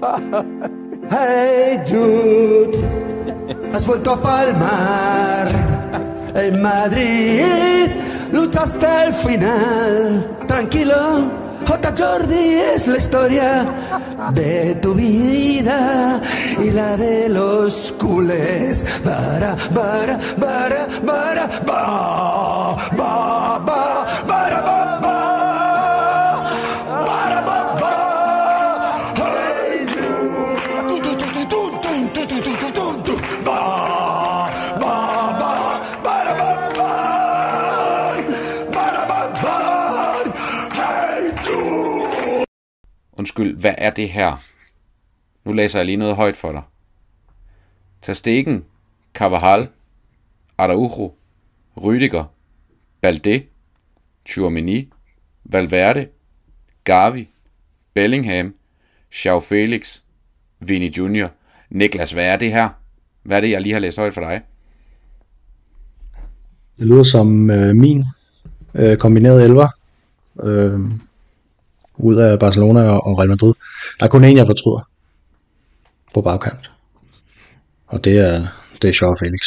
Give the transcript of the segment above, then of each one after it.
Hey Jude, has vuelto a palmar. En Madrid luchaste al final. Tranquilo, J. Jordi es la historia de tu vida y la de los culés. Para, para, para, para, ba, ba, ba, Undskyld, hvad er det her? Nu læser jeg lige noget højt for dig. Tastegen, Carvajal, Araujo, Rüdiger, Balde, Tchouameni, Valverde, Gavi, Bellingham, Xiao Felix, Vini Junior. Niklas, hvad er det her? Hvad er det, jeg lige har læst højt for dig? Det lyder som øh, min øh, kombineret elver øh, ud af Barcelona og, Real Madrid. Der er kun en, jeg fortryder på bagkant. Og det er, det er Joao Felix.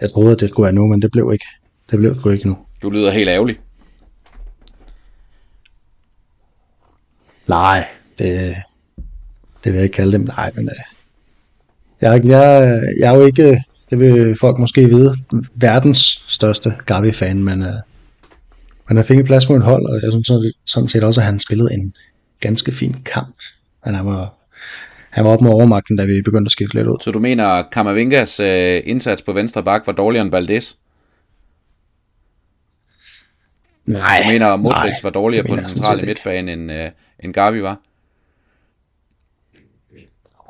Jeg troede, at det skulle være nu, men det blev ikke. Det blev sgu ikke nu. Du lyder helt ærgerlig. Nej, det, det vil jeg ikke kalde dem. Nej, men øh, jeg, jeg, jeg er jo ikke, det vil folk måske vide, verdens største Gavi-fan, men øh, han fik plads på en hold, og jeg synes sådan- set også, at han spillede en ganske fin kamp. Men han var, han var op med overmagten, da vi begyndte at skifte lidt ud. Så du mener, at Kamavingas øh, indsats på venstre bak var dårligere end Valdez? Nej, Du mener, at Modric nej, var dårligere på den centrale midtbane, end, øh, end Gavi var?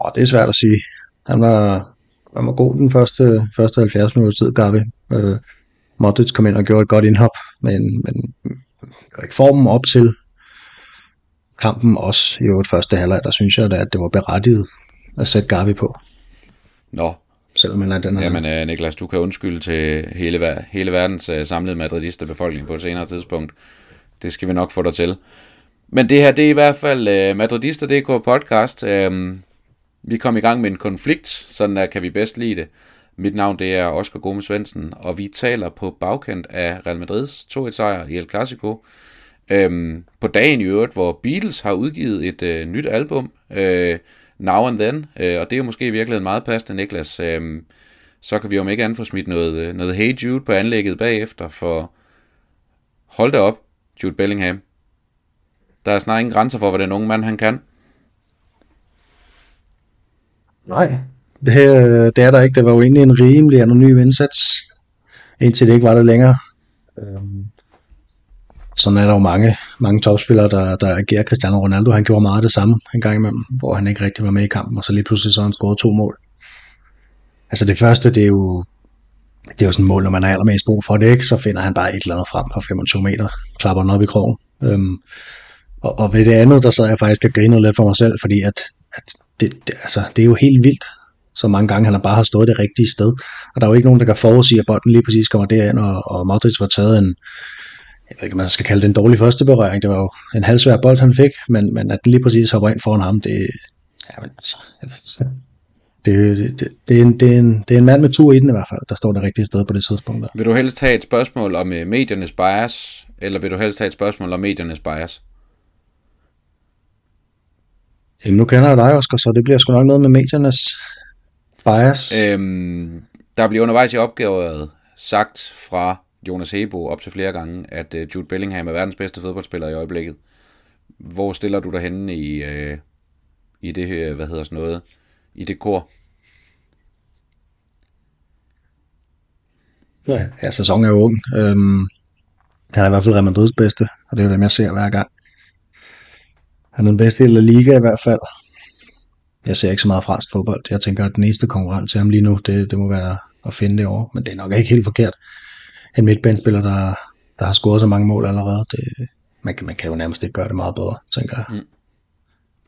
Åh, det er svært at sige. Han var, han var god den første, første 70 minutter tid, Gavi. Øh, Modric kom ind og gjorde et godt indhop, men, men ikke formen op til kampen også i øvrigt første halvleg, der synes jeg da, at det var berettiget at sætte Gavi på, Nå, selvom han er den her. Jamen, øh, Niklas, du kan undskylde til hele, hele verdens øh, samlede madridiste befolkning på et senere tidspunkt. Det skal vi nok få dig til. Men det her, det er i hvert fald øh, Madridister.dk podcast. Øhm, vi kom i gang med en konflikt, sådan der kan vi bedst lide det. Mit navn det er Oscar Gomes Svendsen, og vi taler på bagkant af Real Madrids 2-1 sejr i El Clasico. Øhm, på dagen i øvrigt, hvor Beatles har udgivet et øh, nyt album, øh, Now and Then, øh, og det er jo måske i virkeligheden meget passende, Niklas. Øh, så kan vi om ikke andet få smidt noget, øh, noget Hey Jude på anlægget bagefter, for hold da op, Jude Bellingham. Der er snart ingen grænser for, hvad den unge mand han kan. Nej. Det, øh, det er der ikke. Det var jo egentlig en rimelig anonym indsats, indtil det ikke var det længere. Øhm, sådan er der jo mange, mange topspillere, der, der agerer. Cristiano Ronaldo, han gjorde meget af det samme en gang imellem, hvor han ikke rigtig var med i kampen, og så lige pludselig så han scoret to mål. Altså det første, det er jo, det er jo sådan et mål, når man har allermest brug for det, ikke? så finder han bare et eller andet frem på 25 meter, klapper den op i krogen. Øhm, og, og ved det andet, der sad jeg faktisk og grinede lidt for mig selv, fordi at, at det, det, altså, det er jo helt vildt, så mange gange han har bare har stået det rigtige sted. Og der er jo ikke nogen, der kan forudsige, at bolden lige præcis kommer derind, og, og Modric var taget en, jeg ved ikke, man skal kalde det en dårlig første berøring. Det var jo en halvsvær bold, han fik, men, men at den lige præcis hopper ind foran ham, det, jamen, altså, det, det, det, det, er en, det, er en, det er en mand med tur i den i hvert fald, der står det rigtige sted på det tidspunkt. Der. Vil du helst have et spørgsmål om øh, mediernes bias, eller vil du helst have et spørgsmål om mediernes bias? Jamen, nu kender jeg dig, Oscar, så det bliver sgu nok noget med mediernes bias. Øh. Øhm, der bliver undervejs i opgavet sagt fra Jonas Hebo op til flere gange, at øh, Jude Bellingham er verdens bedste fodboldspiller i øjeblikket. Hvor stiller du dig henne i, øh, i det her, hvad hedder sådan noget, i det kor? Ja, ja, sæsonen er jo ung. Øhm, han er i hvert fald Real Madrids bedste, og det er jo dem, jeg ser hver gang. Han er den bedste i La Liga i hvert fald. Jeg ser ikke så meget fransk fodbold. Jeg tænker, at den eneste konkurrent til ham lige nu, det, det må være at finde det over. Men det er nok ikke helt forkert. En midtbanespiller, der, der har scoret så mange mål allerede, det, man, kan, man kan jo nærmest ikke gøre det meget bedre, tænker jeg.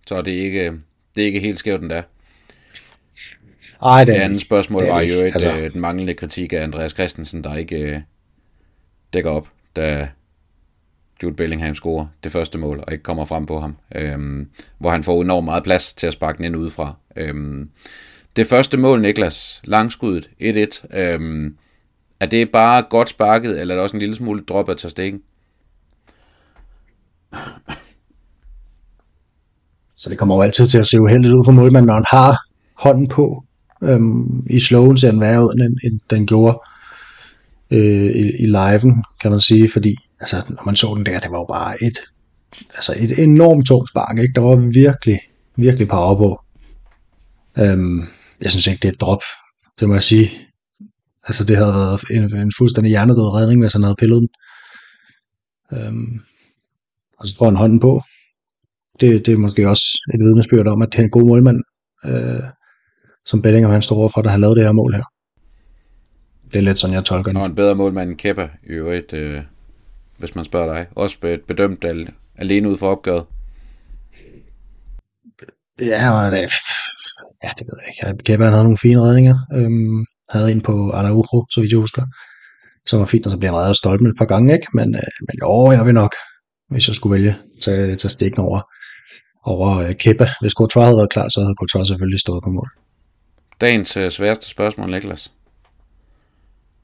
Så det er ikke, det er ikke helt skævt endda. Ej, det Det andet spørgsmål det var jo et, Altså- øh, den manglende kritik af Andreas Christensen, der ikke øh, dækker op, da Jude Bellingham scorer det første mål, og ikke kommer frem på ham, øhm, hvor han får enormt meget plads til at sparke den ind udefra. Øhm, det første mål, Niklas, langskuddet, 1-1, øhm, er det bare godt sparket, eller er det også en lille smule drop af stikken? Så det kommer jo altid til at se uheldigt ud for målmanden, når han har hånden på. Øhm, I slowen ser den værre ud, end, end den gjorde øh, i, i liven, kan man sige, fordi altså, når man så den der, det var jo bare et, altså et enormt tungt spark, ikke? der var virkelig, virkelig power på. Øhm, jeg synes ikke, det er et drop, det må jeg sige. Altså det havde været en, en fuldstændig hjernedød redning, hvis han havde pillet den. Øhm, og så får han hånden på. Det, det er måske også et vidnesbyrd om, at det er en god målmand, øh, som Bellingham han står overfor, da han lavede det her mål her. Det er lidt sådan, jeg tolker det. Og en bedre målmand end Kepa, i øvrigt, øh, hvis man spørger dig. Også bedømt al, alene ud for opgavet. Ja, og det, ja, det ved jeg ikke. Han havde nogle fine redninger. Øhm, havde en på Araujo, så vidt jeg husker. Som var fint, og så bliver han reddet af stolpen et par gange, ikke? Men, øh, men jo, jeg vil nok, hvis jeg skulle vælge, tage, tage stikken over, over øh, Kepa. Hvis Courtois havde været klar, så havde Courtois selvfølgelig stået på mål. Dagens øh, sværeste spørgsmål, Niklas.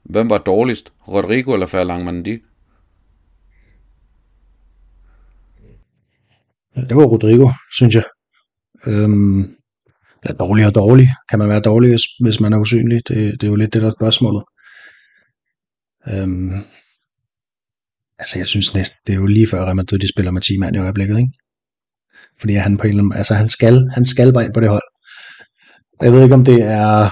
Hvem var dårligst? Rodrigo eller Ferlang Mandi? Det var Rodrigo, synes jeg. Øhm, ja, dårlig og dårlig. Kan man være dårlig, hvis, hvis man er usynlig? Det, det er jo lidt det, der er spørgsmålet. Øhm, altså, jeg synes næsten, det er jo lige før Real Madrid, de spiller med 10 mand i øjeblikket, ikke? Fordi han på en eller anden, altså han skal, han skal bare ind på det hold. Jeg ved ikke, om det er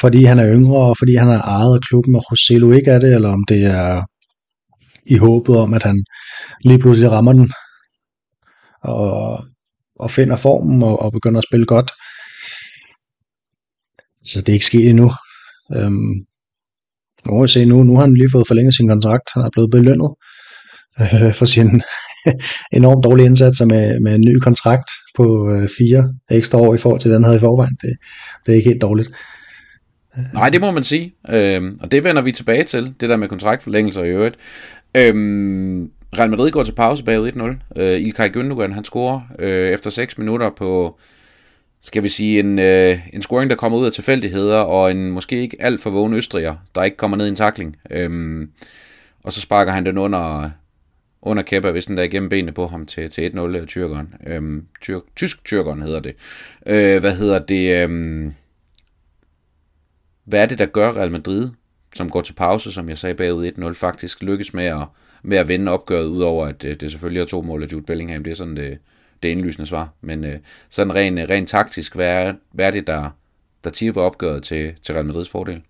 fordi han er yngre, og fordi han har ejet af klubben, og Roselo ikke er det, eller om det er i håbet om, at han lige pludselig rammer den, og, og finder formen, og, og begynder at spille godt. Så det er ikke sket endnu. Øhm, nu må vi se, nu, nu har han lige fået forlænget sin kontrakt, han er blevet belønnet øh, for sin enormt dårlige indsatser med, med en ny kontrakt på øh, fire ekstra år i forhold til den, han havde i forvejen. Det, det er ikke helt dårligt. Nej, det må man sige. Øhm, og det vender vi tilbage til, det der med kontraktforlængelser i øvrigt. Øhm, Real Madrid går til pause bagud 1-0. Øh, Ilkay Gündogan, han scorer øh, efter 6 minutter på, skal vi sige, en, øh, en scoring, der kommer ud af tilfældigheder, og en måske ikke alt for vågen østriger, der ikke kommer ned i en takling. Øhm, og så sparker han den under, under Kepa, hvis den der igennem benene på ham til, til 1-0 øh, tyrkeren. Øhm, tyr, tysk tyrkeren hedder det. Øh, hvad hedder det? Øhm, hvad er det, der gør Real Madrid, som går til pause, som jeg sagde bagud 1-0, faktisk lykkes med at, med at vinde opgøret, udover at det, øh, det selvfølgelig er to mål af Jude Bellingham. Det er sådan det, det indlysende svar. Men øh, sådan rent øh, ren taktisk, hvad er, hvad er det, der, der tipper opgøret til, til Real Madrids fordel?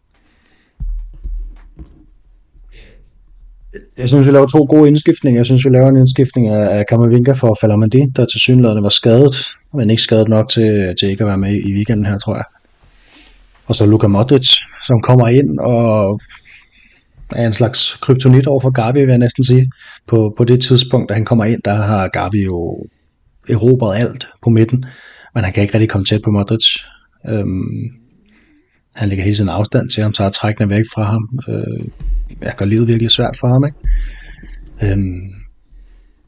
Jeg synes, vi laver to gode indskiftninger. Jeg synes, vi laver en indskiftning af Kammervinka for Falamandi, der til synligheden var skadet, men ikke skadet nok til, til ikke at være med i weekenden her, tror jeg. Og så Luka Modric, som kommer ind og er en slags kryptonit over for Gavi, vil jeg næsten sige. På, på det tidspunkt, da han kommer ind, der har Gavi jo erobret alt på midten, men han kan ikke rigtig komme tæt på Modric. Øhm, han ligger hele sin afstand til ham, tager trækkene væk fra ham. Øh, jeg gør livet virkelig svært for ham, ikke? Øhm,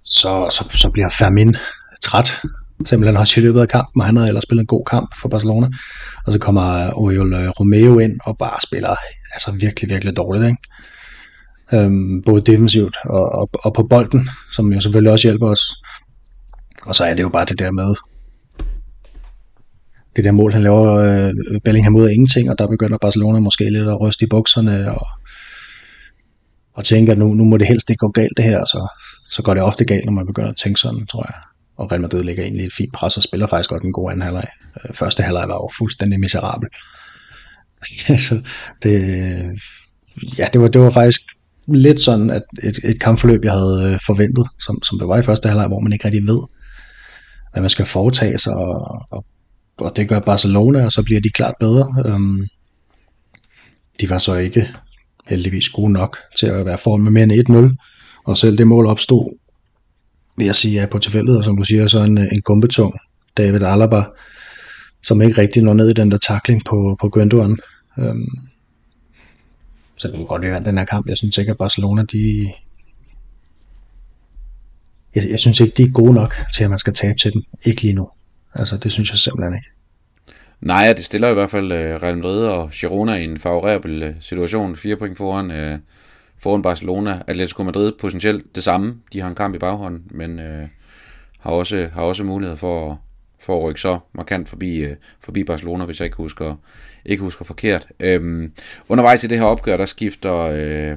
så, så, så bliver Fermin træt simpelthen også i løbet af kampen, og han havde ellers spillet en god kamp for Barcelona. Og så kommer Oriol øh, Romeo ind og bare spiller altså virkelig, virkelig dårligt. Ikke? Øhm, både defensivt og, og, og på bolden, som jo selvfølgelig også hjælper os. Og så er det jo bare det der med, det der mål, han laver øh, Bellingham ud af ingenting, og der begynder Barcelona måske lidt at ryste i bukserne, og, og tænke, at nu, nu må det helst ikke gå galt det her, så, så går det ofte galt, når man begynder at tænke sådan, tror jeg og Real Madrid ligger egentlig et fint pres og spiller faktisk godt en god anden halvleg. Øh, første halvleg var jo fuldstændig miserabel. det, ja, det var, det var faktisk lidt sådan at et, et kampforløb, jeg havde øh, forventet, som, som det var i første halvleg, hvor man ikke rigtig ved, hvad man skal foretage sig, og, og, og det gør Barcelona, og så bliver de klart bedre. Um, de var så ikke heldigvis gode nok til at være foran med mere end 1-0, og selv det mål opstod vil jeg sige, er på tilfældet, og som du siger, så en, øh, en gumbetung David Alaba, som ikke rigtig når ned i den der takling på, på Gündogan. Øhm, så det kunne godt være den her kamp. Jeg synes ikke, at Barcelona, de, jeg, jeg synes ikke, de er gode nok til, at man skal tabe til dem. Ikke lige nu. Altså, det synes jeg simpelthen ikke. Nej, det stiller i hvert fald uh, Real Madrid og Girona i en favorabel uh, situation. Fire point foran, uh, foran Barcelona. Atletico Madrid potentielt det samme. De har en kamp i baghånden, men uh, har, også, har også mulighed for at, for at rykke så markant forbi, øh, forbi Barcelona, hvis jeg ikke husker, ikke husker forkert. Øhm, undervejs i det her opgør, der skifter... øh,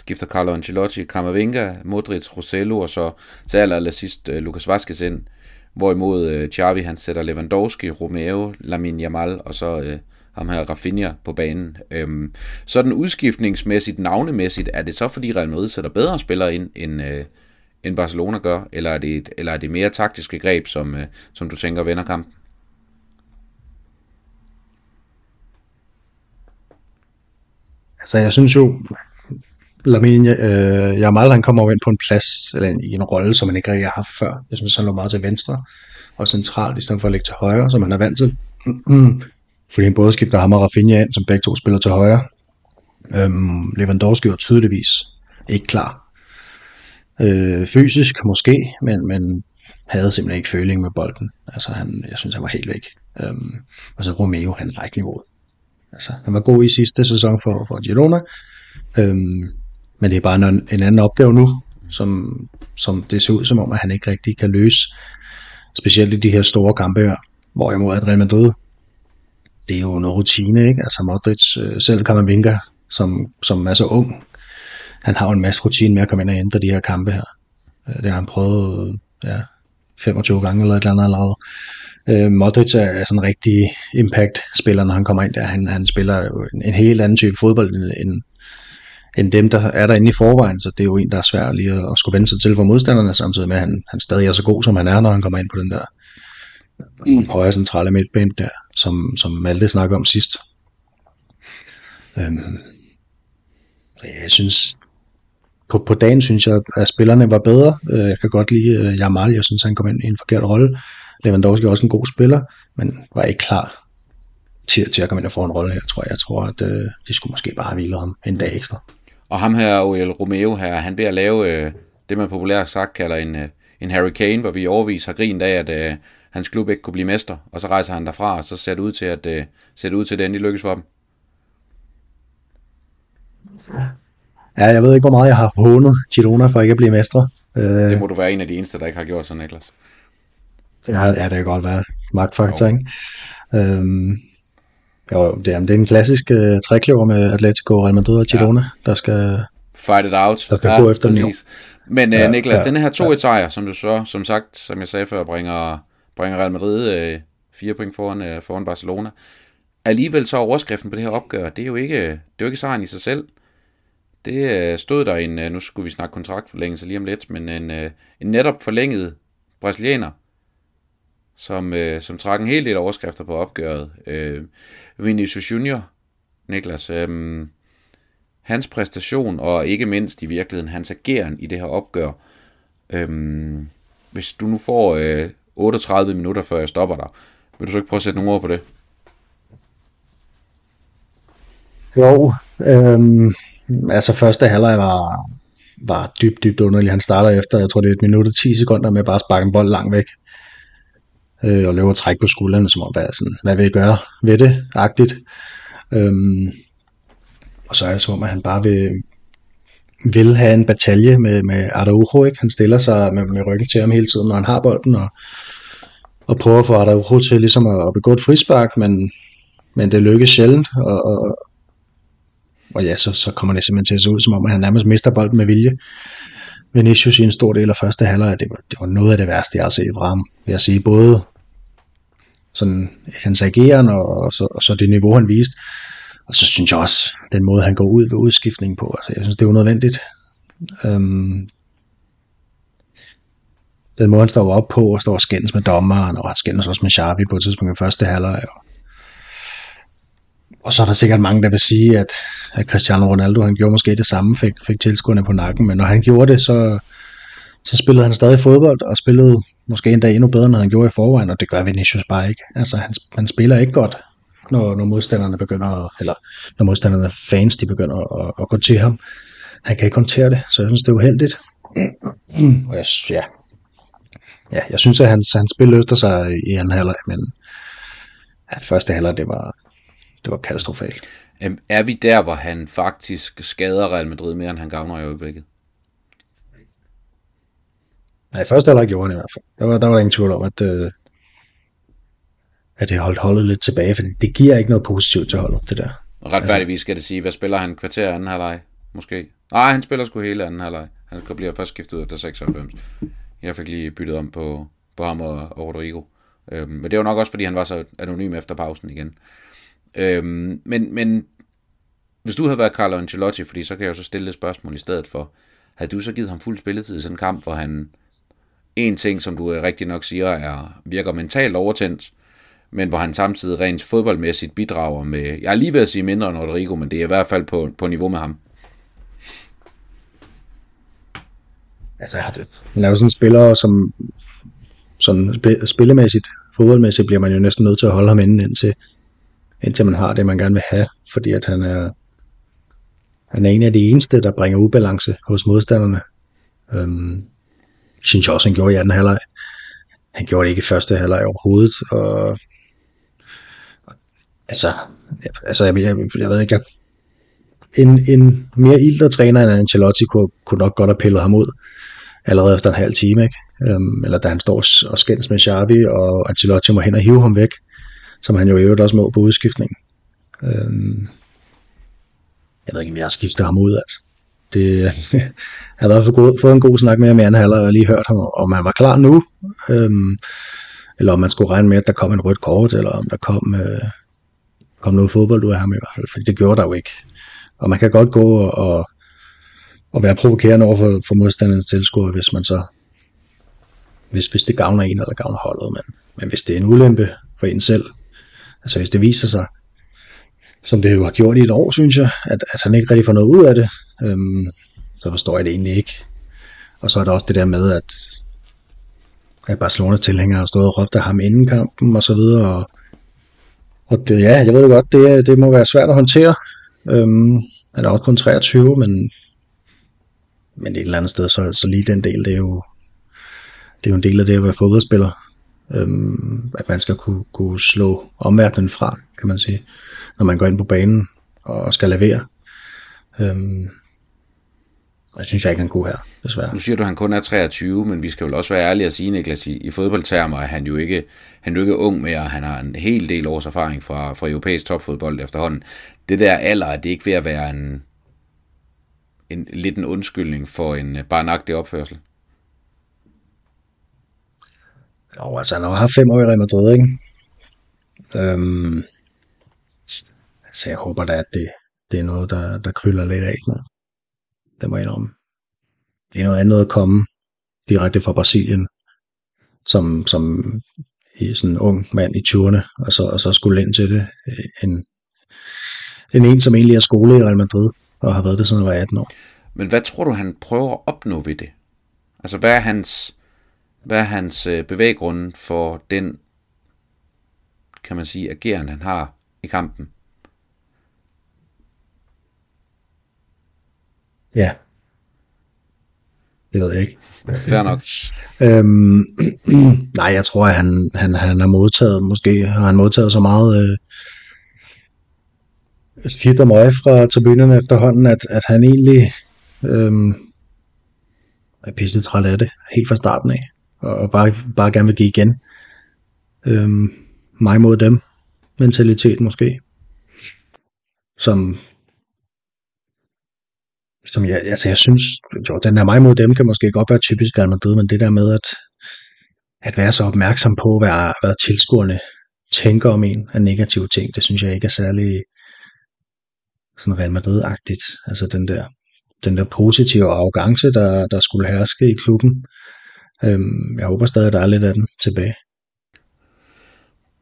skifter Carlo Ancelotti, Camavinga, Modric, Rosello og så til aller, aller sidst uh, øh, Lucas Vazquez ind. Hvorimod øh, Xavi han sætter Lewandowski, Romeo, Lamine Yamal og så øh, ham her Rafinha på banen. Øhm, sådan udskiftningsmæssigt, navnemæssigt, er det så fordi Real Madrid sætter bedre spillere ind, end, øh, end Barcelona gør, eller er det, et, eller er det mere taktiske greb, som, øh, som du tænker vender kampen? Altså, jeg synes jo, Lamine øh, Jamal, han kommer jo ind på en plads, eller i en rolle, som han ikke rigtig har haft før. Jeg synes, han lå meget til venstre og centralt, i stedet for at ligge til højre, som han er vant til. Fordi han både skifter ham og Rafinha ind, som begge to spiller til højre. Øhm, Lewandowski var tydeligvis ikke klar. Øh, fysisk måske, men, men havde simpelthen ikke føling med bolden. Altså han, jeg synes, han var helt væk. Øhm, og så Romeo, han var ikke niveauet. Altså, han var god i sidste sæson for, for Girona, øhm, men det er bare en, en anden opgave nu, som, som det ser ud som om, at han ikke rigtig kan løse. Specielt i de her store kampe her, hvorimod at Real Madrid, det er jo noget rutine, ikke? Altså Modric, øh, selv Camavinga, som, som er så ung, han har jo en masse rutine med at komme ind og ændre de her kampe her. Øh, det har han prøvet ja, 25 gange eller et eller andet allerede. Øh, Modric er sådan en rigtig impact-spiller, når han kommer ind der. Han, han spiller en, en helt anden type fodbold, end, end dem, der er derinde i forvejen, så det er jo en, der er svær lige at, at skulle vende sig til for modstanderne, samtidig med, at han, han stadig er så god, som han er, når han kommer ind på den der mm. højre centrale midtbane der, som, som Malte snakkede om sidst. Øhm, jeg synes, på, på dagen synes jeg, at spillerne var bedre. Øh, jeg kan godt lide uh, Jamal, jeg synes, han kom ind i en forkert rolle. Lewandowski er også en god spiller, men var ikke klar til, til at komme ind og få en rolle her, tror jeg. Jeg tror, at uh, de skulle måske bare have hvilet ham en dag ekstra. Og ham her, Oel Romeo her, han bliver at lave øh, det, man populært sagt kalder en, øh, en Harry Kane, hvor vi overvis har grint af, at øh, hans klub ikke kunne blive mester, og så rejser han derfra, og så ser det ud til, at øh, ser det ud til, at det endelig lykkes for dem. Ja, jeg ved ikke, hvor meget jeg har hånet Girona for ikke at blive mestre. Øh, det må du være en af de eneste, der ikke har gjort sådan, Niklas. Ja, ja det kan godt være. Magtfaktor, ikke? Øhm, jo, det er, det er en klassisk uh, trækløver med Atletico, Real Madrid og Girona, ja. der skal, Fight it out. der skal ja, gå efter den Men uh, ja, Niklas, ja, denne her 2 1 sejr, som du så, som sagt, som jeg sagde før, bringer, bringer Real Madrid uh, fire point foran, uh, foran Barcelona. Alligevel så overskriften på det her opgør, det er jo ikke, det er jo ikke sejren i sig selv. Det øh, stod der en, øh, nu skulle vi snakke kontraktforlængelse lige om lidt, men en, øh, en netop forlænget brasilianer, som, som trak en hel del overskrifter på opgøret. Vinicius Junior, Niklas, øh, hans præstation, og ikke mindst i virkeligheden hans ageren i det her opgør. Øhm, hvis du nu får øh, 38 minutter, før jeg stopper dig, vil du så ikke prøve at sætte nogle ord på det? Jo, øhm, altså første halvleg var, var dybt, dybt underlig. Han starter efter, jeg tror det er et minut og 10 sekunder med bare at sparke en bold langt væk øh, og løber og trække på skuldrene, som om, hvad, sådan, hvad vil I gøre ved det, agtigt. Øhm, og så er det som om, at han bare vil, vil have en batalje med, med Araujo, ikke? Han stiller sig med, med ryggen til ham hele tiden, når han har bolden, og, og prøver at få Araujo til ligesom at, at begå et frispark, men, men det lykkes sjældent, og, og, og ja, så, så kommer det simpelthen til at se ud, som om at han nærmest mister bolden med vilje. Vinicius i en stor del af første halvleg, det var, det var noget af det værste, jeg har set fra ham. Jeg sige, både sådan hans ageren og, og, så, og så det niveau, han viste. Og så synes jeg også, den måde, han går ud ved udskiftningen på, altså jeg synes, det er unødvendigt. Øhm, den måde, han står op på og står og skændes med dommeren, og han skændes også med Xavi på et tidspunkt i første halvleg. Og, og så er der sikkert mange, der vil sige, at, at Cristiano Ronaldo, han gjorde måske det samme, fik, fik tilskuerne på nakken, men når han gjorde det, så, så spillede han stadig fodbold, og spillede måske endda endnu bedre, end han gjorde i forvejen, og det gør Vinicius bare ikke. Altså, han, han spiller ikke godt, når, når modstanderne begynder, eller når modstanderne fans, de begynder at, at gå til ham. Han kan ikke håndtere det, så jeg synes, det er uheldigt. Mm. Og jeg, ja. ja, jeg synes, at hans, hans spil løfter sig i anden halvleg, men ja, første halvleg, det var, det var katastrofalt. Er vi der, hvor han faktisk skader Real Madrid mere, end han gavner i øjeblikket? Nej, første halvleg gjorde han i hvert fald. Der var, der var der ingen tvivl om, at, øh, at det holdt holdet lidt tilbage, for det giver ikke noget positivt til holdet, det der. Og retfærdigvis skal det sige, hvad spiller han kvarter anden halvleg? Måske. Nej, han spiller sgu hele anden halvleg. Han bliver først skiftet ud efter 96. Jeg fik lige byttet om på, på ham og, og Rodrigo. Øhm, men det var nok også, fordi han var så anonym efter pausen igen. Øhm, men, men hvis du havde været Carlo Ancelotti, fordi så kan jeg jo så stille et spørgsmål i stedet for, havde du så givet ham fuld spilletid i sådan en kamp, hvor han en ting, som du øh, rigtig nok siger, er, virker mentalt overtændt, men hvor han samtidig rent fodboldmæssigt bidrager med, jeg er lige ved at sige mindre end Rodrigo, men det er i hvert fald på, på niveau med ham. Altså, jeg har det. Han er jo sådan en spiller, som sådan spillemæssigt, fodboldmæssigt, bliver man jo næsten nødt til at holde ham inde, indtil, indtil man har det, man gerne vil have, fordi at han er, han er en af de eneste, der bringer ubalance hos modstanderne. Øhm, synes jeg også, han gjorde i anden halvleg. Han gjorde det ikke i første halvleg overhovedet, og altså, altså jeg, jeg, jeg ved ikke, jeg, en, en mere ildre træner end Ancelotti kunne, kunne nok godt have pillet ham ud allerede efter en halv time, ikke? Øhm, eller da han står og skændes med Xavi, og Ancelotti må hen og hive ham væk, som han jo i øvrigt også må på udskiftning. Øhm, jeg ved ikke, om jeg har skiftet ham ud, altså. Det, jeg har i hvert fald fået- fået en god snak med ham i anden halvleg, og lige hørt ham, om han var klar nu, øhm, eller om man skulle regne med, at der kom en rødt kort, eller om der kom, øh, kom noget fodbold ud af ham i hvert fald, for det gjorde der jo ikke. Og man kan godt gå og, og, og være provokerende over for, for modstandernes tilskuere, hvis man så hvis, hvis det gavner en eller gavner holdet, men, men hvis det er en ulempe for en selv, altså hvis det viser sig, som det jo har gjort i et år, synes jeg, at, at han ikke rigtig får noget ud af det, øhm, så forstår jeg det egentlig ikke. Og så er der også det der med, at, at Barcelona-tilhængere har stået og råbt af ham inden kampen og så videre, og, og det, ja, jeg ved det godt, det, det må være svært at håndtere. Øhm, han er også kun 23, men, men et eller andet sted, så, så lige den del, det er jo, det er jo en del af det at være fodboldspiller. Øhm, at man skal kunne, kunne slå omverdenen fra, kan man sige, når man går ind på banen og skal levere. Øhm, jeg synes jeg ikke, han er god her, desværre. Nu siger du, at han kun er 23, men vi skal vel også være ærlige at sige, Niklas, i, i fodboldtermer er han jo ikke, han er jo ikke ung mere. Han har en hel del års erfaring fra, fra europæisk topfodbold efterhånden. Det der alder, er det ikke ved at være en, en lidt en undskyldning for en øh, barnagtig opførsel? Jo, altså han har jo haft fem år i Real Madrid, ikke? Øhm, altså jeg håber da, at det, det er noget, der, der kryller lidt af Sådan Det må jeg indrømme. Det er noget andet at komme direkte fra Brasilien, som, som i sådan en ung mand i 20'erne, og så, og så skulle ind til det, øh, en, en en, som egentlig er skole i Real Madrid, og har været det siden han var 18 år. Men hvad tror du, han prøver at opnå ved det? Altså, hvad er hans, hvad er hans øh, bevæggrunde for den, kan man sige, ageren, han har i kampen? Ja. Det ved jeg ikke. Fair nok. Øhm, nej, jeg tror, at han, han, han har modtaget, måske har han modtaget så meget øh, skidt og møg fra tribunerne efterhånden, at, at han egentlig øhm, er pisse træt af det, helt fra starten af, og, bare, bare gerne vil give igen. Øhm, mig mod dem, mentalitet måske, som som jeg, altså jeg synes, jo, den er mig mod dem kan måske godt være typisk Real Madrid, men det der med at, at være så opmærksom på, hvad, hvad tilskuerne tænker om en af negative ting, det synes jeg ikke er særlig sådan Real Madrid-agtigt. Altså den der, den der positive arrogance, der, der skulle herske i klubben. Øhm, jeg håber stadig, at der er lidt af den tilbage.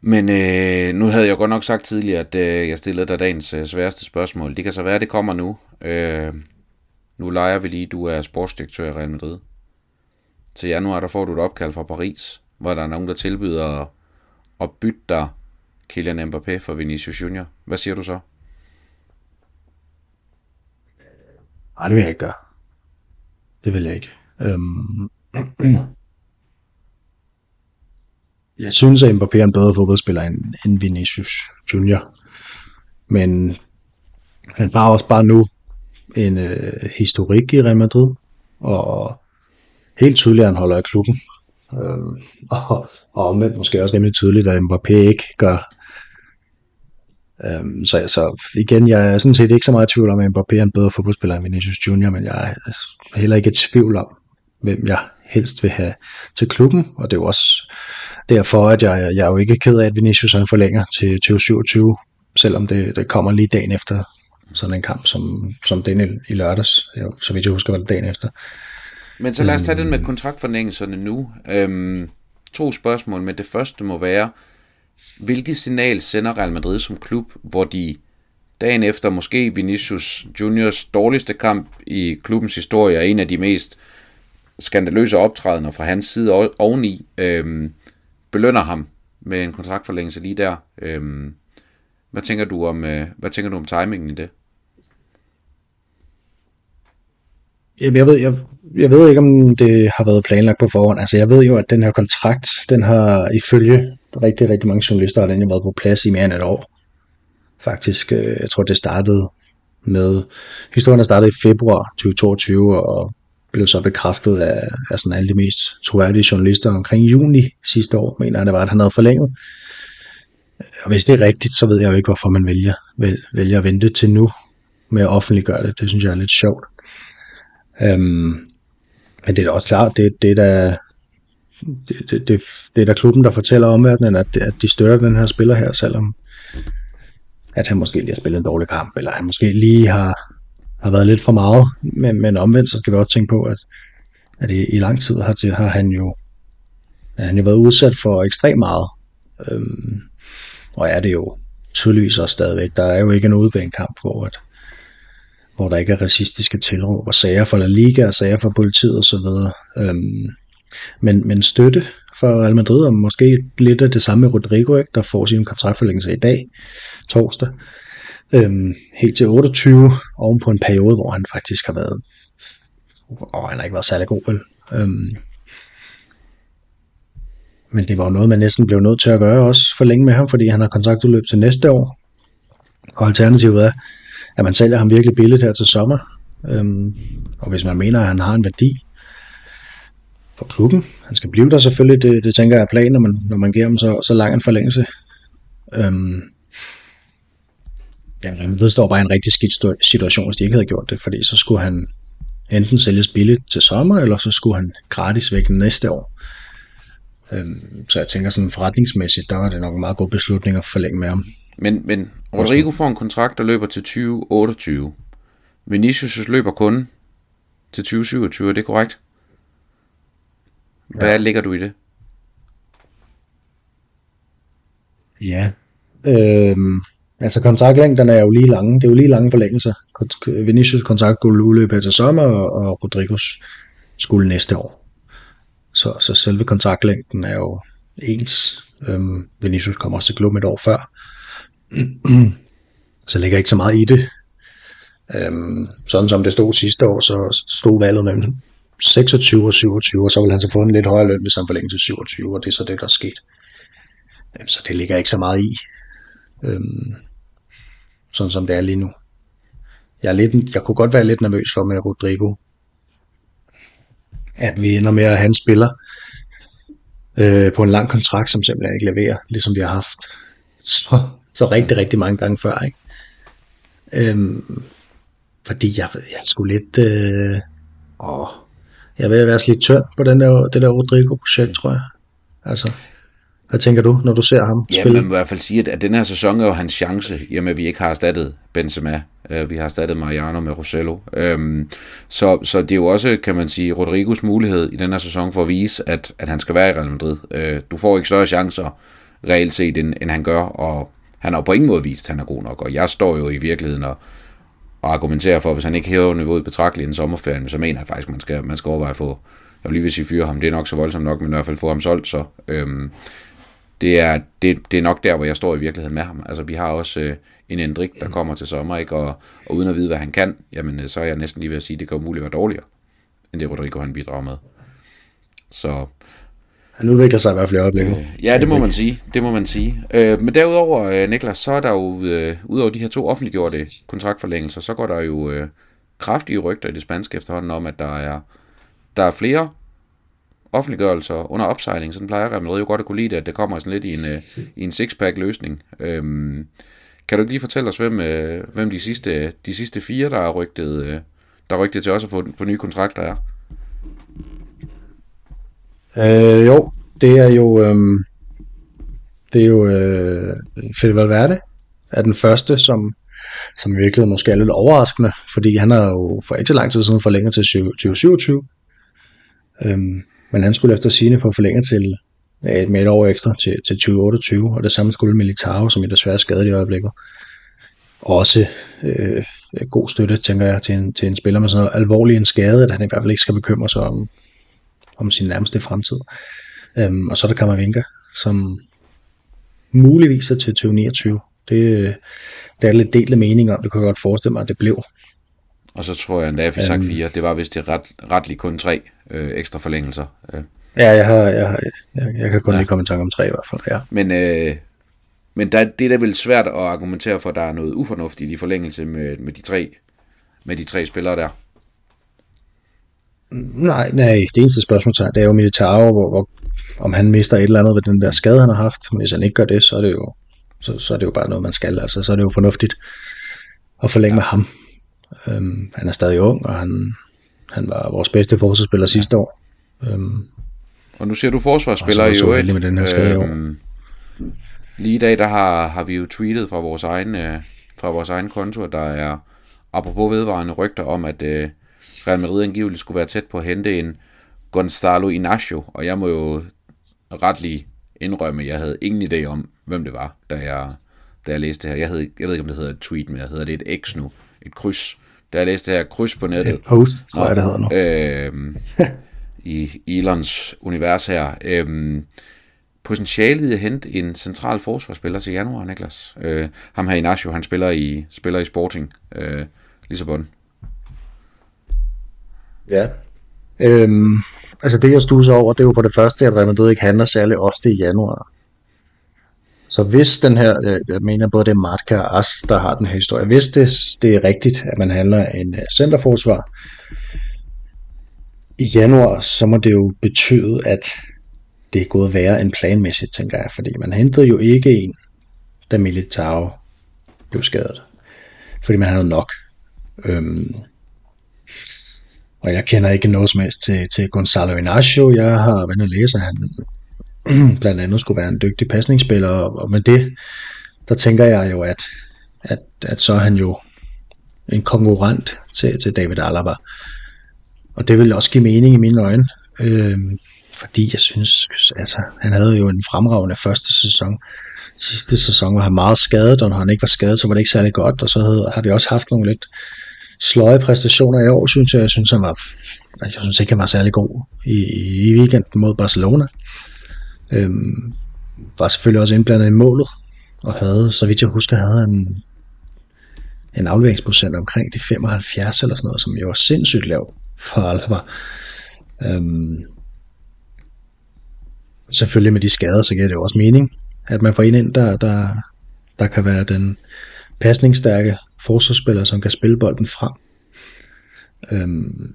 Men øh, nu havde jeg godt nok sagt tidligere, at øh, jeg stillede dig dagens øh, sværeste spørgsmål. Det kan så være, at det kommer nu. Øh, nu leger vi lige, du er sportsdirektør i Real Madrid. Til januar, der får du et opkald fra Paris, hvor der er nogen, der tilbyder at, at bytte dig Kylian Mbappé for Vinicius Junior. Hvad siger du så? Nej, det vil jeg ikke gøre. Det vil jeg ikke. Øhm, jeg synes, at Mbappé er en bedre fodboldspiller end, end Vinicius Junior. Men han har også bare nu en øh, historik i Real Madrid, og helt tydeligt, at han holder af klubben. Øh, og, og omvendt måske også rimelig tydeligt, at Mbappé ikke gør. Øh, så, så igen, jeg er sådan set ikke så meget i tvivl om, at Mbappé er en bedre fodboldspiller end Vinicius Junior, men jeg er altså heller ikke i tvivl om, hvem jeg helst vil have til klubben, og det er jo også derfor, at jeg, jeg er jo ikke ked af, at Vinicius han forlænger til 2027, selvom det, det kommer lige dagen efter sådan en kamp som, som den i, i lørdags, jo, så vidt jeg husker, var det dagen efter. Men så lad os tage den med kontraktforlængelserne nu. Øhm, to spørgsmål, men det første må være, hvilket signal sender Real Madrid som klub, hvor de dagen efter måske Vinicius Juniors dårligste kamp i klubbens historie er en af de mest skandaløse optrædener fra hans side oveni, øhm, belønner ham med en kontraktforlængelse lige der. Øhm, hvad tænker du om, øh, hvad tænker du om timingen i det? Jeg ved, jeg, jeg ved ikke, om det har været planlagt på forhånd. Altså, jeg ved jo, at den her kontrakt, den har ifølge rigtig, rigtig mange journalister, har den jo været på plads i mere end et år. Faktisk, øh, jeg tror, det startede med, historien der startede i februar 2022, og blev så bekræftet af, af sådan alle de mest troværdige journalister omkring juni sidste år, mener jeg det var, at han havde forlænget. Og hvis det er rigtigt, så ved jeg jo ikke, hvorfor man vælger, vælger at vente til nu med at offentliggøre det. Det synes jeg er lidt sjovt. Øhm, men det er da også klart, det, det er da, det, det, det, det er da klubben, der fortæller omverdenen, at, at de støtter den her spiller her, selvom at han måske lige har spillet en dårlig kamp, eller han måske lige har, har været lidt for meget. Men, men omvendt, så skal vi også tænke på, at, at i, i lang tid har, har han jo har han jo været udsat for ekstremt meget. Øhm, og er det jo tydeligvis også stadigvæk. Der er jo ikke en udbanekamp, hvor at, hvor der ikke er racistiske tilråb og sager for La Liga og sager for politiet osv. Øhm, men, men støtte for Real Madrid, og måske lidt af det samme med Rodrigo, ikke, der får sin kontraktforlængelse i dag, torsdag, øhm, helt til 28, oven på en periode, hvor han faktisk har været, og han har ikke været særlig god, vel? Øhm, men det var jo noget, man næsten blev nødt til at gøre også for længe med ham, fordi han har kontraktudløb til næste år. Og alternativet er, at man sælger ham virkelig billigt her til sommer. Øhm, og hvis man mener, at han har en værdi for klubben, han skal blive der selvfølgelig, det, det tænker jeg er planen, når man, når man giver ham så, så lang en forlængelse. Øhm, ja, det står bare i en rigtig skidt situation, hvis de ikke havde gjort det, fordi så skulle han enten sælges billigt til sommer, eller så skulle han gratis væk næste år. Øhm, så jeg tænker sådan forretningsmæssigt, der var det nok en meget god beslutning at forlænge med ham. Men, men Rodrigo får en kontrakt, der løber til 2028. Vinicius løber kun til 2027, er det korrekt? Hvad ja. ligger du i det? Ja, øhm, altså kontraktlængden er jo lige lange. Det er jo lige lange forlængelser. Vinicius kontrakt skulle udløbe til sommer, og Rodrigos skulle næste år. Så, så selve kontraktlængden er jo ens. Øhm, Vinicius kommer også til klubben et år før. så ligger ikke så meget i det. Øhm, sådan som det stod sidste år, så stod valget mellem 26 og 27, og så ville han så få en lidt højere løn, hvis han forlænger til 27, og det er så det, der er sket. Øhm, så det ligger ikke så meget i. Øhm, sådan som det er lige nu. Jeg, er lidt, jeg kunne godt være lidt nervøs for med Rodrigo, at vi ender med at have en spiller øh, på en lang kontrakt, som simpelthen ikke leverer, ligesom vi har haft så, så rigtig, rigtig mange gange før. Ikke? Øhm, fordi jeg, jeg skulle lidt... Øh, åh, jeg vil være lidt tynd på den der, det der Rodrigo-projekt, tror jeg. Altså, hvad tænker du, når du ser ham ja, spille? Man må i hvert fald sige, at, at den her sæson er jo hans chance, i og med at vi ikke har erstattet Benzema. Uh, vi har erstattet Mariano med Rosello. Um, så, så det er jo også, kan man sige, Rodrigos mulighed i den her sæson for at vise, at, at han skal være i Real Madrid. Uh, du får ikke større chancer reelt set, end, end han gør, og han har på ingen måde vist, at han er god nok. Og jeg står jo i virkeligheden og, og argumenterer for, at hvis han ikke hæver niveauet betragteligt inden sommerferien, så mener jeg faktisk, at man skal, man skal overveje at få, jeg vil lige vil sige fyre ham, det er nok så voldsomt nok, men i hvert fald få ham solgt så. Um, det er, det, det er nok der, hvor jeg står i virkeligheden med ham. Altså, vi har også øh, en Endrik, der kommer til sommer, ikke? Og, og uden at vide, hvad han kan, jamen, øh, så er jeg næsten lige ved at sige, at det kan umuligt være dårligere. end det Rodrigo han bidrager med. Så Han udvikler sig i hvert fald i øjeblikket. Ja, det må man sige. Det må man sige. Øh, men derudover, øh, Niklas, så er der jo, øh, udover de her to offentliggjorte kontraktforlængelser, så går der jo øh, kraftige rygter i det spanske efterhånden om, at der er, der er flere offentliggørelser under opsejling. Sådan plejer Real Madrid jo godt at kunne lide det, at det kommer sådan lidt i en, øh, i en six-pack løsning. Øhm, kan du ikke lige fortælle os, hvem, øh, hvem de, sidste, de sidste fire, der er rygtet, øh, der er rygtet til også at få, få nye kontrakter er? Øh, jo, det er jo, Øh, det er jo øh, Fede Valverde er den første, som, som virkelig måske er lidt overraskende, fordi han har jo for ikke så lang tid siden forlænget til 2027. Øhm, men han skulle efter sine få forlænget til ja, med et år ekstra til, til 2028, og det samme skulle Militao, som er desværre skadet i øjeblikket. Også øh, god støtte, tænker jeg, til en, til en spiller med sådan noget alvorlig en skade, at han i hvert fald ikke skal bekymre sig om, om sin nærmeste fremtid. Øhm, og så er der Kammervinga, som muligvis er til 2029. Det, det er lidt delt af mening om, det kunne jeg godt forestille mig, at det blev. Og så tror jeg endda, at fik sagt fire. Det var vist det ret, retligt kun tre øh, ekstra forlængelser. Øh. Ja, jeg, har, jeg, har, jeg, jeg kan kun ja. lige komme i tanke om tre i hvert fald, ja. Men, øh, men der, det er da vel svært at argumentere for, at der er noget ufornuftigt i forlængelse med, med, de, tre, med de tre spillere der. Nej, nej, det eneste spørgsmål det er jo Militao, hvor, hvor, om han mister et eller andet ved den der skade, han har haft. Hvis han ikke gør det, så er det jo, så, så er det jo bare noget, man skal. Altså, så er det jo fornuftigt at forlænge ja. med ham. Øhm, han er stadig ung, og han, han var vores bedste forsvarsspiller ja. sidste år. Øhm, og nu ser du forsvarsspiller i øvrigt. med den her skade øhm, lige i dag, der har, har vi jo tweetet fra vores egen, øh, fra vores egen konto, der er apropos vedvarende rygter om, at øh, Real Madrid angiveligt skulle være tæt på at hente en Gonzalo Inacio, og jeg må jo retlig indrømme, at jeg havde ingen idé om, hvem det var, da jeg, da jeg læste det her. Jeg, havde, jeg ved ikke, om det hedder et tweet, men jeg hedder det et X nu, et kryds. Da jeg læste det her kryds på nettet. Et post, tror jeg, det hedder nu. Øh, i Elons univers her. Øh, potentialet i at hente en central forsvarsspiller til januar, Niklas. Øh, ham her Inacio, han spiller i, spiller i Sporting øh, Lissabon. Ja. Øhm, altså det jeg stusser over, det er jo for det første, at Real Madrid ikke handler særlig ofte i januar. Så hvis den her, øh, jeg mener både det er Martka og As, der har den her historie, hvis det, det er rigtigt, at man handler en øh, centerforsvar i januar, så må det jo betyde, at det er gået værre end planmæssigt, tænker jeg, fordi man hentede jo ikke en, da Militao blev skadet, fordi man havde nok. Øhm, og jeg kender ikke noget som helst til, til Gonzalo Inacio. Jeg har været at læse, at han blandt andet skulle være en dygtig pasningsspiller, og med det, der tænker jeg jo, at, at, at så er han jo en konkurrent til, til David Alaba. Og det vil også give mening i mine øjne, øh, fordi jeg synes, altså, han havde jo en fremragende første sæson. Sidste sæson var han meget skadet, og når han ikke var skadet, så var det ikke særlig godt, og så havde, har vi også haft nogle lidt sløje præstationer i år, synes jeg. Jeg synes, han var, jeg synes ikke, han var særlig god i, i weekenden mod Barcelona. Øhm, var selvfølgelig også indblandet i målet, og havde, så vidt jeg husker, havde en, en afleveringsprocent omkring de 75 eller sådan noget, som jo var sindssygt lav for Alaba. Øhm, selvfølgelig med de skader, så giver det jo også mening, at man får en ind, der, der, der kan være den pasningsstærke forsvarsspiller, som kan spille bolden frem. Øhm,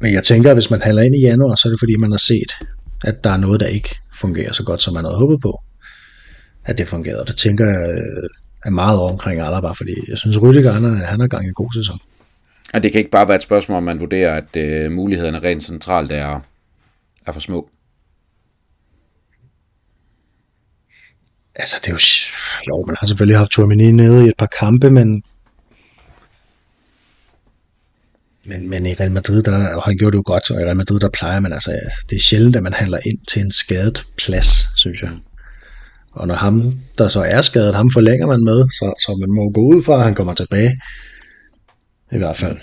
men jeg tænker, at hvis man handler ind i januar, så er det fordi, man har set, at der er noget, der ikke fungerer så godt, som man havde håbet på, at det fungerede. Og det tænker jeg øh, er meget over omkring Alaba, fordi jeg synes, Rüdiger, han, han har gang i en god sæson. Og det kan ikke bare være et spørgsmål, om man vurderer, at øh, mulighederne rent centralt er, er for små. Altså, det er jo... Jo, man har selvfølgelig haft Tourmini nede i et par kampe, men... Men, men i Real Madrid, der og han gjort det jo godt, og i Real Madrid, der plejer man altså... Det er sjældent, at man handler ind til en skadet plads, synes jeg. Og når ham, der så er skadet, ham forlænger man med, så, så man må gå ud fra, at han kommer tilbage. I hvert fald.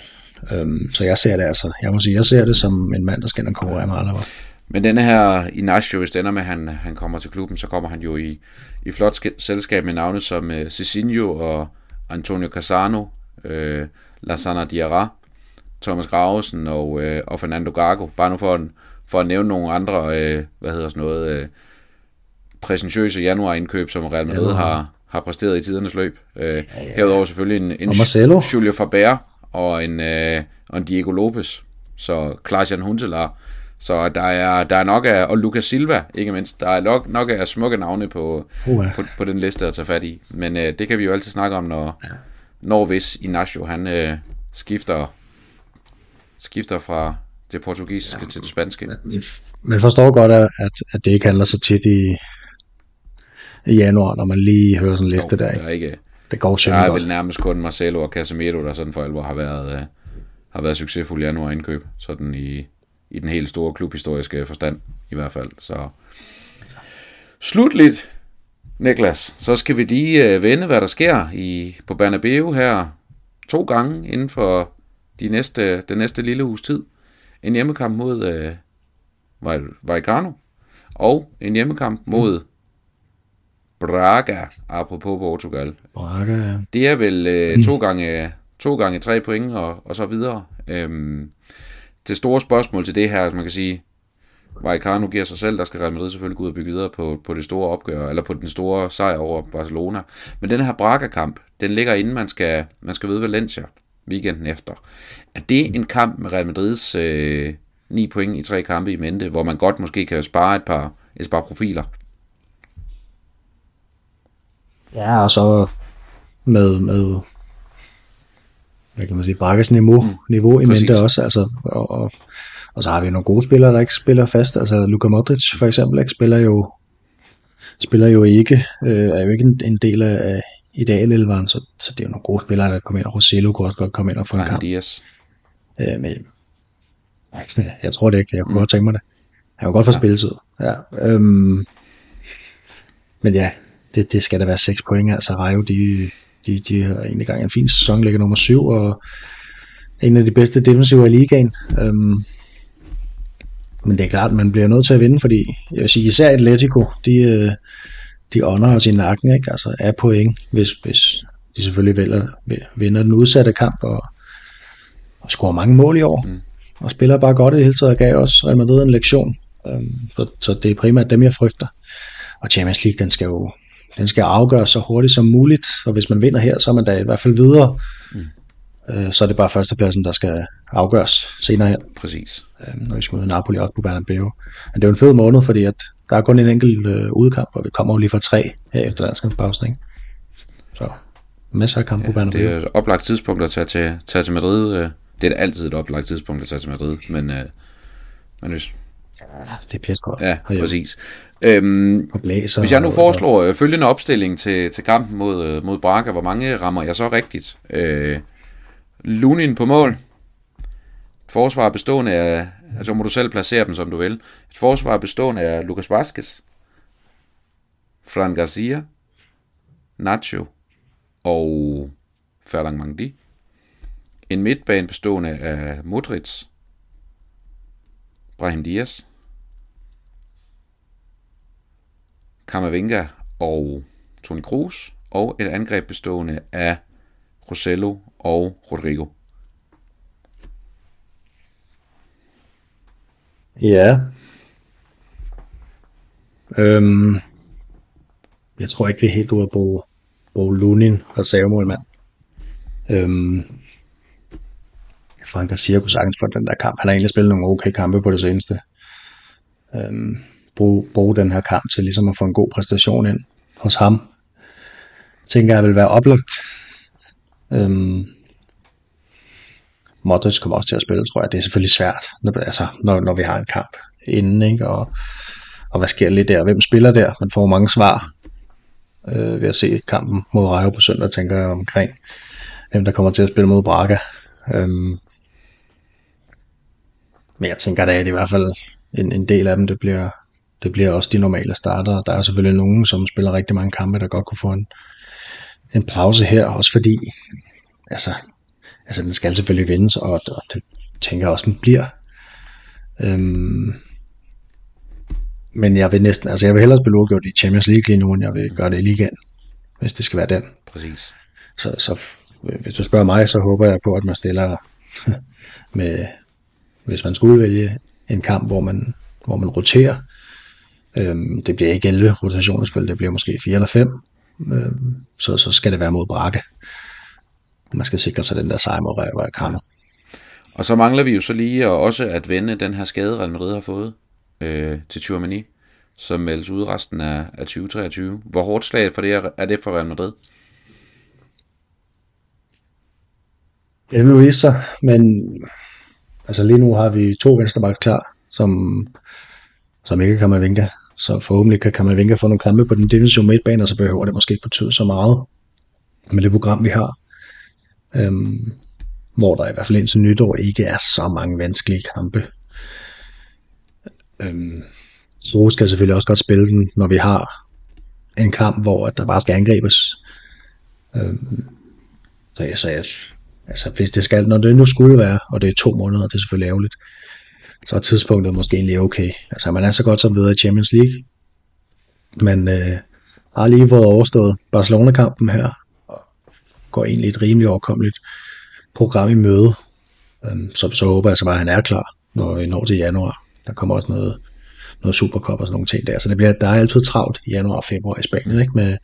Øhm, så jeg ser det altså, jeg må sige, jeg ser det som en mand, der skal ind og konkurrere med Alaba. Men denne her Inacio, hvis det ender med, at han, han kommer til klubben, så kommer han jo i, i flot selskab med navne som øh, uh, Cicinho og Antonio Casano, øh, Lasana Diarra, Thomas Gravesen og, øh, og Fernando Gago, bare nu for, en, for at nævne nogle andre, øh, hvad hedder sådan noget, øh, præsentøse januarindkøb, som Real Madrid har, har præsteret i tidernes løb. Øh, herudover selvfølgelig en, en Og Marcelo. Julio Faber og en, øh, og en Diego Lopez, så Klaas-Jan Huntelaar. Så der er, der er nok af, og Lucas Silva, ikke mindst, der er nok, nok af smukke navne på, på, på den liste at tage fat i. Men øh, det kan vi jo altid snakke om, når, når hvis Inacio, han øh, skifter, skifter fra det portugisiske ja. til det spanske. Men forstår godt, at, at, det ikke handler så tit i, i januar, når man lige hører sådan en liste der. der Ikke? er ikke, Det går der sjældent er godt. vel nærmest kun Marcelo og Casemiro, der sådan for alvor har været, øh, har været succesfuld januar indkøb, sådan i, i den helt store klubhistoriske forstand i hvert fald. Så slutligt, Niklas, så skal vi lige øh, vende, hvad der sker i, på Bernabeu her to gange inden for de næste, den næste lille uges tid. En hjemmekamp mod øh, Val- Vallecano og en hjemmekamp mod Braga, apropos Portugal. Braga, ja. Det er vel øh, to, gange, to gange tre point og, og så videre. Øhm, det store spørgsmål til det her, man kan sige, Vallecano giver sig selv, der skal Real Madrid selvfølgelig gå ud og bygge videre på, på det store opgør, eller på den store sejr over Barcelona. Men den her Braga-kamp, den ligger inden man skal, man skal ved Valencia weekenden efter. Er det en kamp med Real Madrids øh, 9 point i tre kampe i mente, hvor man godt måske kan spare et par, et par profiler? Ja, og så med, med hvad kan man sige, Bragas niveau, mm, niveau i mente også, altså, og, og, og, så har vi nogle gode spillere, der ikke spiller fast, altså Luka Modric for eksempel, ikke, spiller jo spiller jo ikke, øh, er jo ikke en, en del af, af idealelveren, så, så det er jo nogle gode spillere, der kommer ind, og Rosello kunne også godt komme ind og få en kamp. Diaz. Øh, men, jeg tror det ikke, jeg kunne mm. godt tænke mig det. Han kunne godt få ja. spilletid. Ja, øhm, men ja, det, det skal da være 6 point. Altså Rayo, de, de, de har egentlig gang i en fin sæson, ligger nummer 7, og en af de bedste defensiver i ligaen. Øhm, men det er klart, man bliver nødt til at vinde, fordi jeg vil sige, især Atletico, de, øh, de ånder os i nakken, ikke? Altså er point, hvis, hvis de selvfølgelig vælger, vinder den udsatte kamp og, og scorer mange mål i år. Mm. Og spiller bare godt i det hele taget og gav også Real Madrid en lektion. Øhm, så, så det er primært dem, jeg frygter. Og Champions League, den skal jo den skal afgøres så hurtigt som muligt, og hvis man vinder her, så er man da i hvert fald videre. Mm. Øh, så er det bare førstepladsen, der skal afgøres senere hen, Præcis. øh, når vi skal møde Napoli også på Bernabeu. Men det er jo en fed måned, fordi at der er kun en enkelt øh, udkamp, og vi kommer jo lige fra tre her efter landskampspausen, ikke? Så masser af kampe ja, på Bernabeu. Det er et oplagt tidspunkt at tage til, tage til Madrid. øh. Det er da altid et oplagt tidspunkt at tage til Madrid, men, øh, men hvis, det er godt. ja, herhjemme. præcis. Øhm, Og blæser, hvis jeg nu foreslår øh, følgende opstilling til, til kampen mod, øh, mod Braga, hvor mange rammer jeg så rigtigt? Øh, Lunin på mål. Forsvar bestående af, altså må du selv placere dem som du vil. Et forsvar bestående af Lucas Vazquez, Fran Garcia, Nacho og Ferlang Mangdi. En midtbane bestående af Modric, Brahim Diaz, Kamavinga og Toni Kroos, og et angreb bestående af Rosello og Rodrigo. Ja. Øhm, jeg tror ikke, vi er helt ude at bruge, bruge Lunin, reservemålmand. Øhm, Frank Garcia kunne sagtens for den der kamp. Han har egentlig spillet nogle okay kampe på det seneste. Øhm, bruge, bruge den her kamp til ligesom at få en god præstation ind hos ham. Tænker jeg vil være oplagt. Øhm, Modric kommer også til at spille, tror jeg. Det er selvfølgelig svært, når, altså, når, når vi har en kamp inden, ikke? Og, og hvad sker lidt der? Hvem spiller der? Man får mange svar øh, ved at se kampen mod Rayo på søndag, tænker jeg omkring, hvem der kommer til at spille mod Braga. Øhm, men jeg tænker da, at i hvert fald en, en del af dem, det bliver, det bliver også de normale starter. Der er selvfølgelig nogen, som spiller rigtig mange kampe, der godt kunne få en, en pause her, også fordi, altså, altså den skal selvfølgelig vindes, og, og det tænker jeg også, den bliver. Øhm, men jeg vil næsten, altså jeg vil hellere spille uafgjort i Champions League lige nu, end jeg vil gøre det i ligaen, hvis det skal være den. Præcis. Så, så øh, hvis du spørger mig, så håber jeg på, at man stiller med, hvis man skulle vælge en kamp, hvor man, hvor man roterer. Øhm, det bliver ikke 11 rotationer, det bliver måske 4 eller 5. Øhm, så, så skal det være mod Brakke. Man skal sikre sig den der sejr mod Kammer. Og så mangler vi jo så lige og også at vende den her skade, Real Madrid har fået øh, til Tchouameni, som meldes ud resten af, af 2023. Hvor hårdt slag for det er, er det for Real Madrid? Det vil vise sig, men altså lige nu har vi to venstreback klar, som, som ikke kan vinke. Så forhåbentlig kan Kamavinga få nogle kampe på den defensive midtbane, og så behøver det måske ikke betyde så meget med det program, vi har. Øhm, hvor der i hvert fald indtil nytår ikke er så mange vanskelige kampe. Øhm, så skal selvfølgelig også godt spille den, når vi har en kamp, hvor der bare skal angribes. Øhm, så, jeg, så jeg, altså hvis det skal, når det nu skulle være, og det er to måneder, det er selvfølgelig ærgerligt, så er tidspunktet måske egentlig okay. Altså man er så godt som videre i Champions League, men øh, har lige fået overstået Barcelona-kampen her, går egentlig et rimelig overkommeligt program i møde. Øhm, så, så håber jeg så bare, at han er klar, når vi når til januar. Der kommer også noget, noget Supercup og sådan nogle ting der. Så det bliver, der er altid travlt i januar og februar i Spanien, ikke? med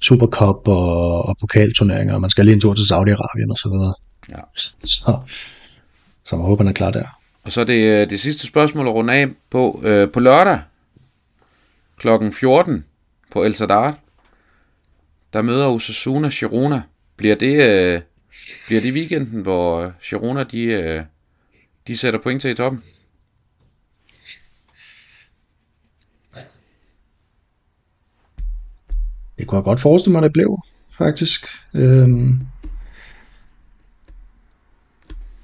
Supercup og, og pokalturneringer, og man skal lige en tur til Saudi-Arabien og så videre. Ja. Så, så man håber, han er klar der. Og så det, øh, det sidste spørgsmål at runde af på. Øh, på lørdag klokken 14 på El Sadar, der møder Osasuna Girona. Bliver det, øh, bliver det weekenden, hvor Girona de, øh, de sætter point til i toppen? Det kunne jeg godt forestille mig, det blev, faktisk. Øhm,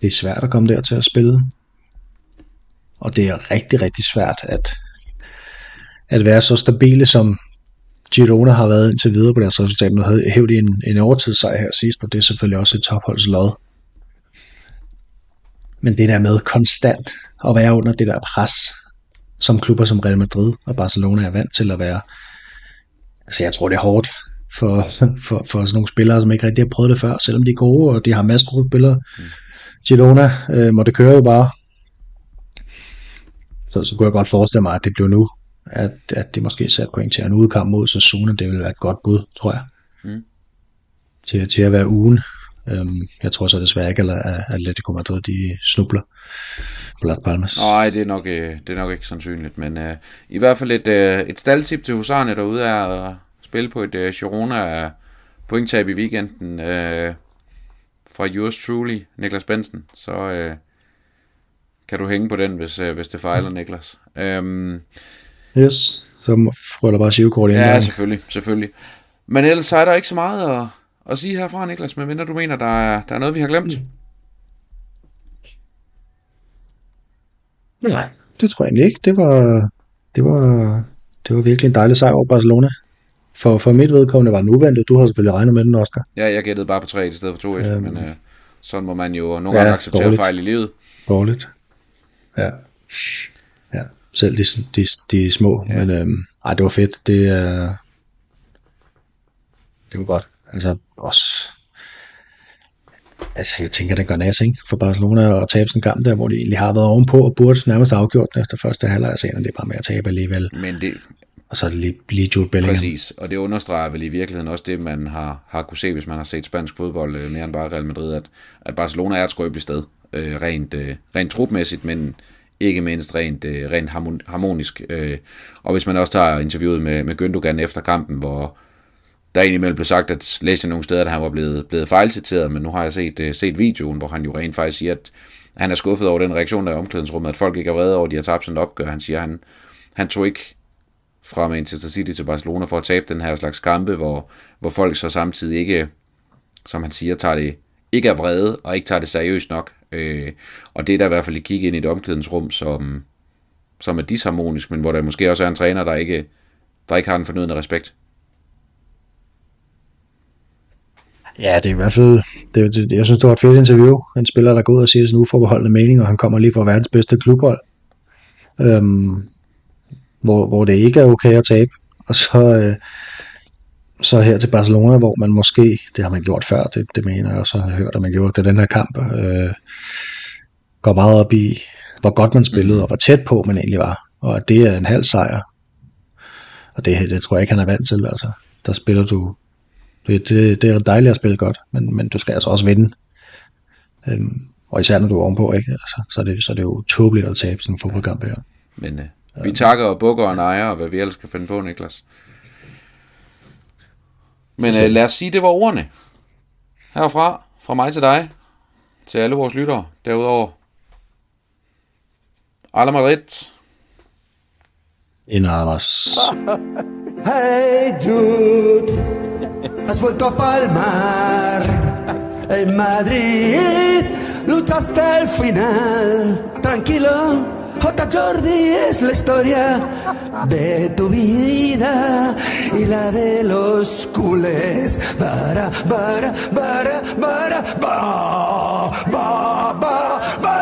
det er svært at komme der til at spille. Og det er rigtig, rigtig svært at, at være så stabile, som Girona har været indtil videre på deres resultat. Nu havde hævet en, en overtidssejr her sidst, og det er selvfølgelig også et topholdslod. Men det der med konstant at være under det der pres, som klubber som Real Madrid og Barcelona er vant til at være, altså jeg tror det er hårdt for, for, for sådan nogle spillere, som ikke rigtig har prøvet det før, selvom de er gode, og de har masser af spillere. Mm. Girona øh, må det køre jo bare. Så, så kunne jeg godt forestille mig, at det blev nu, at, at det måske satte point til en udkamp mod Sasuna, det ville være et godt bud, tror jeg. Mm. Til, til at være ugen. Øhm, jeg tror så desværre ikke, at Atletico Madrid de snubler på Las Palmas. Nej, det er nok, øh, det er nok ikke sandsynligt, men uh, i hvert fald et, uh, et staldtip til husarne derude er at spille på et uh, Girona pointtab i weekenden uh, fra yours truly, Niklas Bensen. Så uh, kan du hænge på den, hvis, uh, hvis det fejler, Niklas. Um, yes, så får der bare sivekort Ja, gang. selvfølgelig, selvfølgelig. Men ellers så er der ikke så meget at, at sige herfra, Niklas, medmindre du mener, der er, der er noget, vi har glemt. Mm. Nej, det tror jeg egentlig ikke. Det var, det var, det var virkelig en dejlig sejr over Barcelona. For, for mit vedkommende var den uventet. Du har selvfølgelig regnet med den, Oscar. Ja, jeg gættede bare på 3 i stedet for 2-1, øhm, men uh, sådan må man jo nogle gange ja, acceptere dårligt. fejl i livet. Dårligt. Ja. Ja, selv de, de, de små. Ja. Men øhm, ej, det var fedt. Det, øh, det var godt. Altså også altså jeg tænker, det gør nas, ikke? For Barcelona at tabe sådan en kamp der, hvor de egentlig har været ovenpå og burde nærmest afgjort den efter første halvleg, så det er bare med at tabe alligevel. Men det, og så er lige, lige Jude Bellingham. Præcis, og det understreger vel i virkeligheden også det, man har, har kunne se, hvis man har set spansk fodbold øh, mere end bare Real Madrid, at, at Barcelona er et skrøbeligt sted, øh, rent, øh, rent trupmæssigt, men ikke mindst rent, øh, rent harmonisk. Øh, og hvis man også tager interviewet med, med Gündogan efter kampen, hvor der egentlig blev sagt, at læste nogle steder, at han var blevet, blevet fejlciteret, men nu har jeg set, øh, set videoen, hvor han jo rent faktisk siger, at han er skuffet over den reaktion, der er i omklædningsrummet, at folk ikke er vrede over, at de har tabt sådan et opgør. Han siger, at han, han tog ikke fra Manchester City til Barcelona for at tabe den her slags kampe, hvor, hvor folk så samtidig ikke, som han siger, tager det ikke er vrede og ikke tager det seriøst nok. Øh, og det er der i hvert fald at kigge ind i et omklædningsrum, som, som er disharmonisk, men hvor der måske også er en træner, der ikke, der ikke har den fornødende respekt. Ja, det er i hvert fald, det, det, jeg synes, det var et fedt interview. En spiller, der går ud og siger sin uforbeholdende mening, og han kommer lige fra verdens bedste klubhold. Øhm, hvor, hvor det ikke er okay at tabe. Og så, øh, så her til Barcelona, hvor man måske, det har man gjort før, det, det mener jeg også har hørt, at man gjorde det den her kamp, øh, går meget op i, hvor godt man spillede, og hvor tæt på man egentlig var, og at det er en halv sejr. Og det, det tror jeg ikke, han er vant til, altså. Der spiller du, det, det, det er dejligt at spille godt, men, men du skal altså også vinde. Øhm, og især når du er ovenpå, ikke? Altså, så, er det, så er det jo tåbeligt at tabe sådan en fodboldkamp her. Men øh, vi takker og bukker og nejer, og hvad vi ellers skal finde på, Niklas. Men øh, lad os sige, det var ordene. Herfra, fra mig til dig, til alle vores lyttere. Derudover, Ala Madrid. En Amas. Hey Jude, has vuelto a palmar. El Madrid lucha hasta el final. Tranquilo, J. Jordi es la historia de tu vida y la de los culés. Bara, bara, bara, bara, ba, ba, ba, ba.